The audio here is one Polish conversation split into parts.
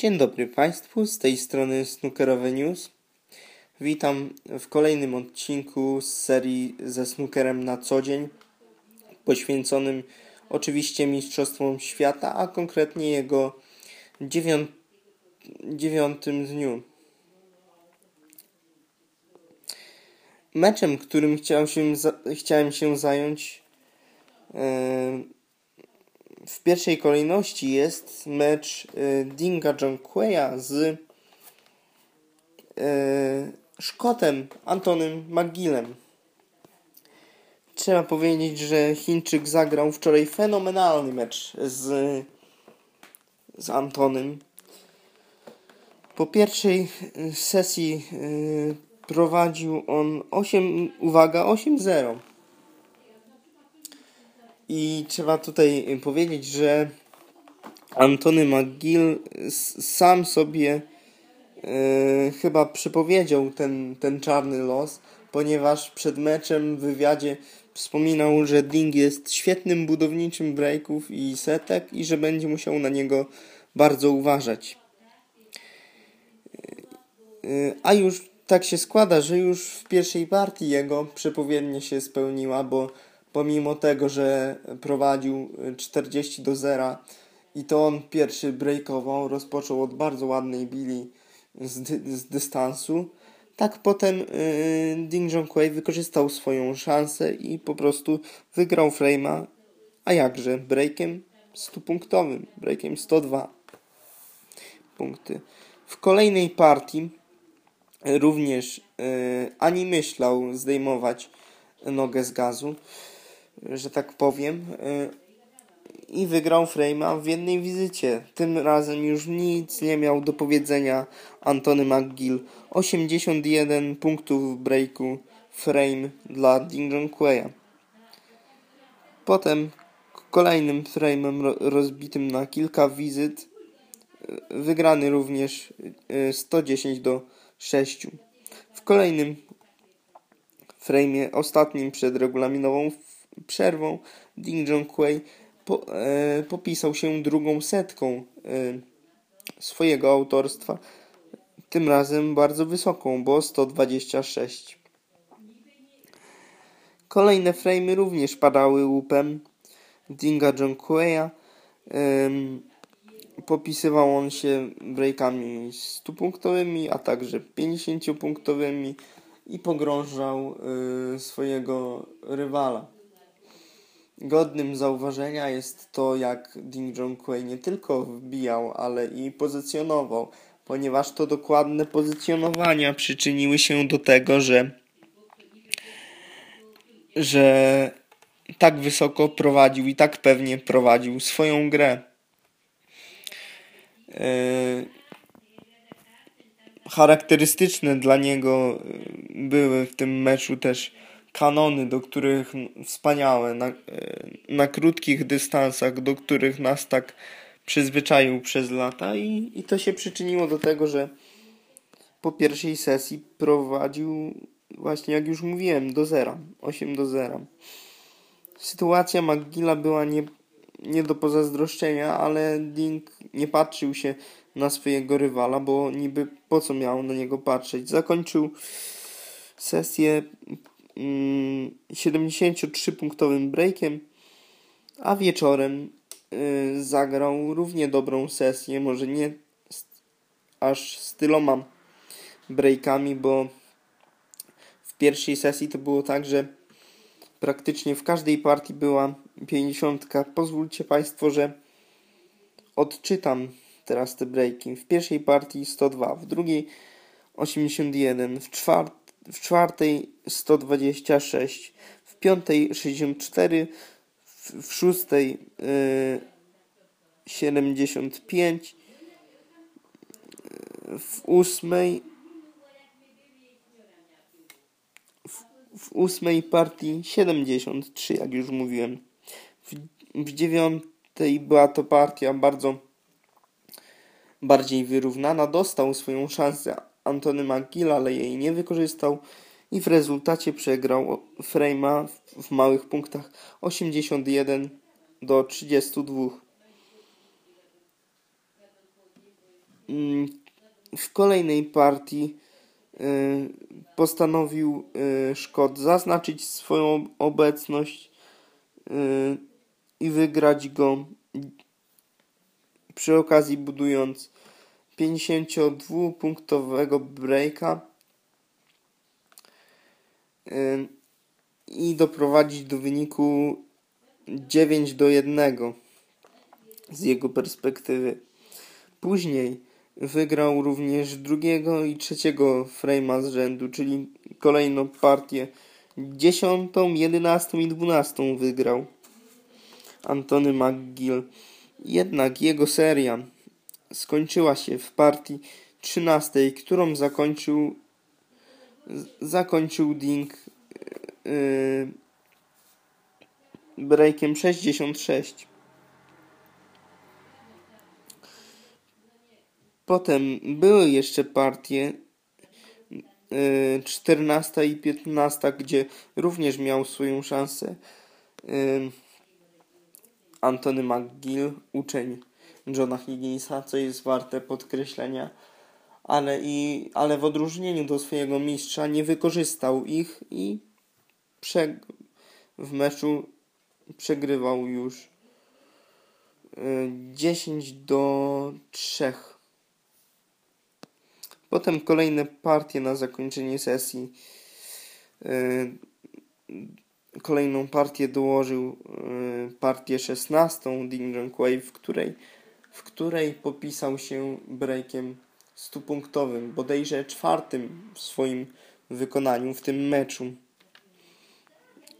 Dzień dobry Państwu, z tej strony Snookerowe News. Witam w kolejnym odcinku z serii ze snookerem na co dzień, poświęconym oczywiście Mistrzostwom Świata, a konkretnie jego dziewią dziewiątym dniu. Meczem, którym chciałem się, chciałem się zająć yy, w pierwszej kolejności jest mecz y, Dinga Jonqueya z y, Szkotem Antonym McGillem. Trzeba powiedzieć, że Chińczyk zagrał wczoraj fenomenalny mecz z, z Antonym. Po pierwszej sesji y, prowadził on 8, uwaga, 8-0. I trzeba tutaj powiedzieć, że Antony McGill sam sobie yy, chyba przepowiedział ten, ten czarny los, ponieważ przed meczem w wywiadzie wspominał, że Ding jest świetnym budowniczym breaków i setek i że będzie musiał na niego bardzo uważać. Yy, a już tak się składa, że już w pierwszej partii jego przepowiednia się spełniła, bo pomimo tego, że prowadził 40 do 0 i to on pierwszy breakował, rozpoczął od bardzo ładnej bili z, dy, z dystansu. Tak potem yy, Ding Junhui wykorzystał swoją szansę i po prostu wygrał frame'a, a jakże breakiem 100-punktowym, breakiem 102 punkty. W kolejnej partii również yy, ani myślał zdejmować nogę z gazu że tak powiem, y, i wygrał Frame'a w jednej wizycie. Tym razem już nic nie miał do powiedzenia Antony McGill. 81 punktów w breaku frame dla Ding Quaya. Potem kolejnym frame'em rozbitym na kilka wizyt y, wygrany również 110 y, do 6. W kolejnym frame'ie ostatnim przed regulaminową przerwą Ding Junhui po, e, popisał się drugą setką e, swojego autorstwa, tym razem bardzo wysoką, bo 126. Kolejne frame'y również padały łupem Dinga Junhui'a. E, popisywał on się breakami 100-punktowymi, a także 50-punktowymi i pogrążał y, swojego rywala. Godnym zauważenia jest to, jak Ding Junhui nie tylko wbijał, ale i pozycjonował, ponieważ to dokładne pozycjonowania przyczyniły się do tego, że, że tak wysoko prowadził i tak pewnie prowadził swoją grę. Yy, charakterystyczne dla niego były w tym meczu też kanony, do których wspaniałe, na, e, na krótkich dystansach, do których nas tak przyzwyczaił przez lata i, i to się przyczyniło do tego, że po pierwszej sesji prowadził właśnie jak już mówiłem do zera, 8 do 0. Sytuacja McGilla była nie, nie do pozazdroszczenia, ale Dink nie patrzył się na swojego rywala, bo niby po co miał na niego patrzeć. Zakończył sesję 73-punktowym mm, breakiem, a wieczorem y, zagrał równie dobrą sesję, może nie aż z tyloma breakami, bo w pierwszej sesji to było tak, że praktycznie w każdej partii była 50. Pozwólcie Państwo, że odczytam teraz te breaki. W pierwszej partii 102, w drugiej 81, w czwartej w czwartej 126, w piątej 64, w, w szóstej y, 75, w ósmej w, w ósmej partii 73, jak już mówiłem. W, w dziewiątej była to partia bardzo bardziej wyrównana. Dostał swoją szansę Antony McGill, ale jej nie wykorzystał i w rezultacie przegrał Frame'a w małych punktach 81 do 32. mm, w kolejnej partii postanowił Szkot zaznaczyć swoją obecność i wygrać go przy okazji budując 52-punktowego breaka i doprowadzić do wyniku 9 do 1 z jego perspektywy. Później wygrał również drugiego i trzeciego frame'a z rzędu, czyli kolejną partię dziesiątą, jedenastą i dwunastą wygrał Antony McGill. Jednak jego seria skończyła się w partii trzynastej, którą zakończył zakończył Ding yy, breakiem 66. Potem były jeszcze partie yy, 14 i 15, gdzie również miał swoją szansę Antony McGill, uczeń Johna Higginsa, co jest warte podkreślenia, ale, i, ale w odróżnieniu do swojego mistrza nie wykorzystał ich i w meczu przegrywał już 10 y, do 3. Potem kolejne partie na zakończenie sesji. Y, kolejną partię dołożył y, partię 16 Ding Wave, w której, w której popisał się breakiem stupunktowym, bodajże czwartym w swoim wykonaniu w tym meczu.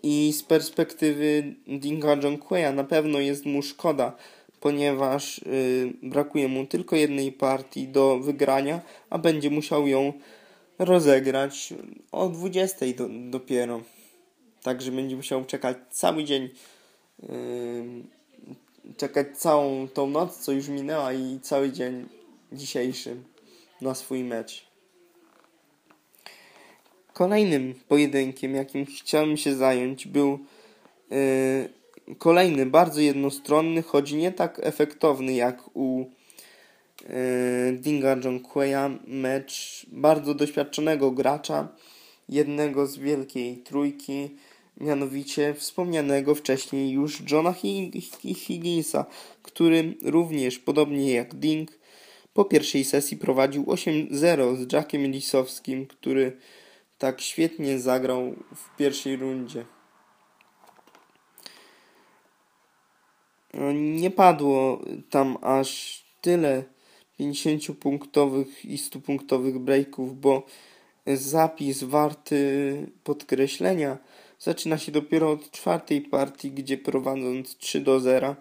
I z perspektywy Dinga Jonqueya na pewno jest mu szkoda, ponieważ y, brakuje mu tylko jednej partii do wygrania, a będzie musiał ją rozegrać o 20 do, dopiero. Także będzie musiał czekać cały dzień, yy, czekać całą tą noc, co już minęła i cały dzień dzisiejszy na swój mecz. Kolejnym pojedynkiem, jakim chciałem się zająć, był yy, kolejny, bardzo jednostronny, choć nie tak efektowny jak u yy, Dinga Jonqueya mecz bardzo doświadczonego gracza, jednego z wielkiej trójki, mianowicie wspomnianego wcześniej już Johna Higginsa, który również, podobnie jak Ding, po pierwszej sesji prowadził 8-0 z Jackiem Lisowskim, który tak świetnie zagrał w pierwszej rundzie. Nie padło tam aż tyle 50-punktowych i 100-punktowych breaków, bo zapis warty podkreślenia zaczyna się dopiero od czwartej partii, gdzie prowadząc 3 do 0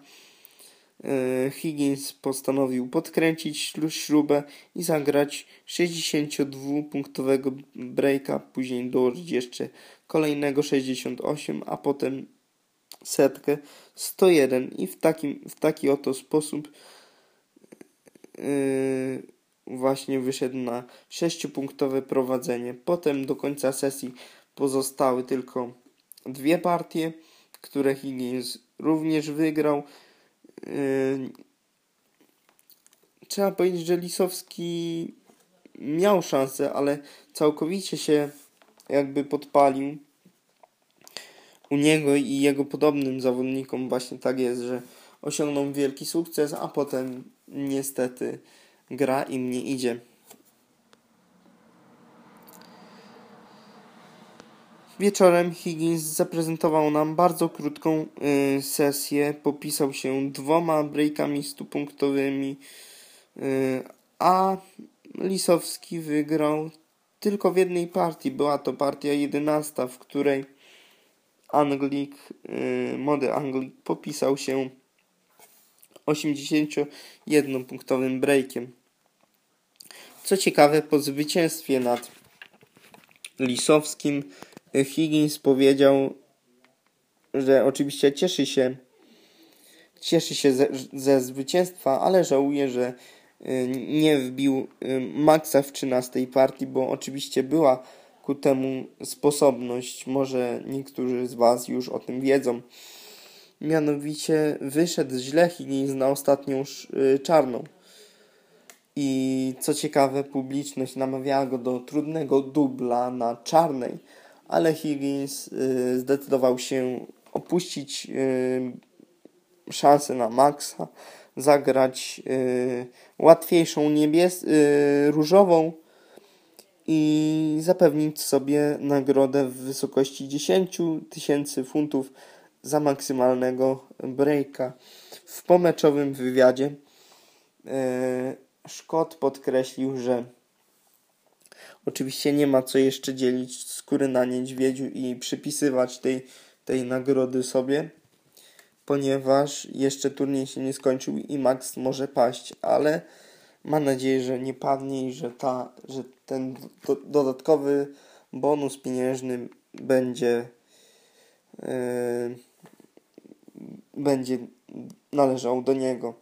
e, Higgins postanowił podkręcić śrubę i zagrać 62-punktowego breaka, później dołożyć jeszcze kolejnego 68, a potem setkę 101 i w, takim, w taki oto sposób yy, właśnie wyszedł na 6-punktowe prowadzenie. Potem do końca sesji pozostały tylko dwie partie, które Higgins również wygrał. Yy, trzeba powiedzieć, że Lisowski miał szansę, ale całkowicie się jakby podpalił. U niego i jego podobnym zawodnikom właśnie tak jest, że osiągną wielki sukces, a potem niestety gra im nie idzie. Wieczorem Higgins zaprezentował nam bardzo krótką y, sesję. Popisał się dwoma breakami stupunktowymi, y, a Lisowski wygrał tylko w jednej partii. Była to partia jedenasta, w której Anglik, y, młody Anglik popisał się 81-punktowym breakiem. Co ciekawe, po zwycięstwie nad Lisowskim Higgins powiedział, że oczywiście cieszy się cieszy się ze, ze zwycięstwa, ale żałuje, że y, nie wbił y, Maxa w 13 partii, bo oczywiście była ku temu sposobność. Może niektórzy z Was już o tym wiedzą. Mianowicie wyszedł źle Higgins na ostatnią y, czarną. I co ciekawe, publiczność namawiała go do trudnego dubla na czarnej, ale Higgins y, zdecydował się opuścić y, szansę na Maxa, zagrać y, łatwiejszą niebies różową i zapewnić sobie nagrodę w wysokości 10 tysięcy funtów za maksymalnego breaka. W pomeczowym wywiadzie Szkot podkreślił, że oczywiście nie ma co jeszcze dzielić skóry na niedźwiedziu i przypisywać tej, tej nagrody sobie, ponieważ jeszcze turniej się nie skończył i Max może paść, ale ma nadzieję, że nie padnie i że, ta, że ten do, dodatkowy bonus pieniężny będzie yy, będzie należał do niego.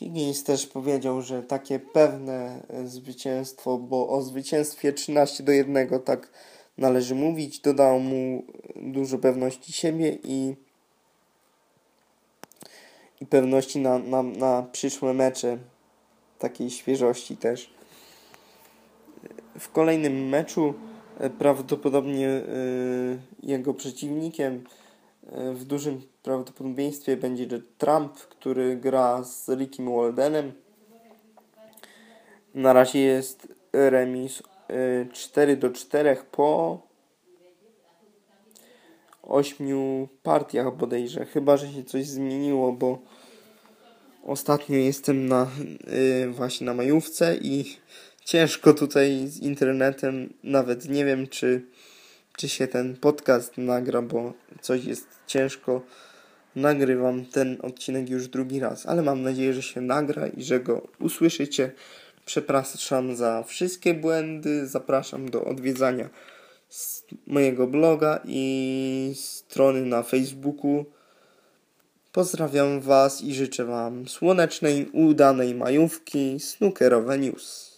Higgins też powiedział, że takie pewne zwycięstwo, bo o zwycięstwie 13 do 1 tak należy mówić, dodał mu dużo pewności siebie i i pewności na, na, na przyszłe mecze, takiej świeżości też. W kolejnym meczu e, prawdopodobnie y, jego przeciwnikiem w dużym prawdopodobieństwie będzie Trump, który gra z Rickiem Waldenem. Na razie jest remis y, 4 do 4 po ośmiu partiach bodajże. Chyba, że się coś zmieniło, bo ostatnio jestem na yy, właśnie na majówce i ciężko tutaj z internetem. Nawet nie wiem, czy, czy się ten podcast nagra, bo coś jest ciężko. Nagrywam ten odcinek już drugi raz, ale mam nadzieję, że się nagra i że go usłyszycie. Przepraszam za wszystkie błędy. Zapraszam do odwiedzania mojego bloga i strony na Facebooku. Pozdrawiam Was i życzę Wam słonecznej, udanej majówki snookerowe news.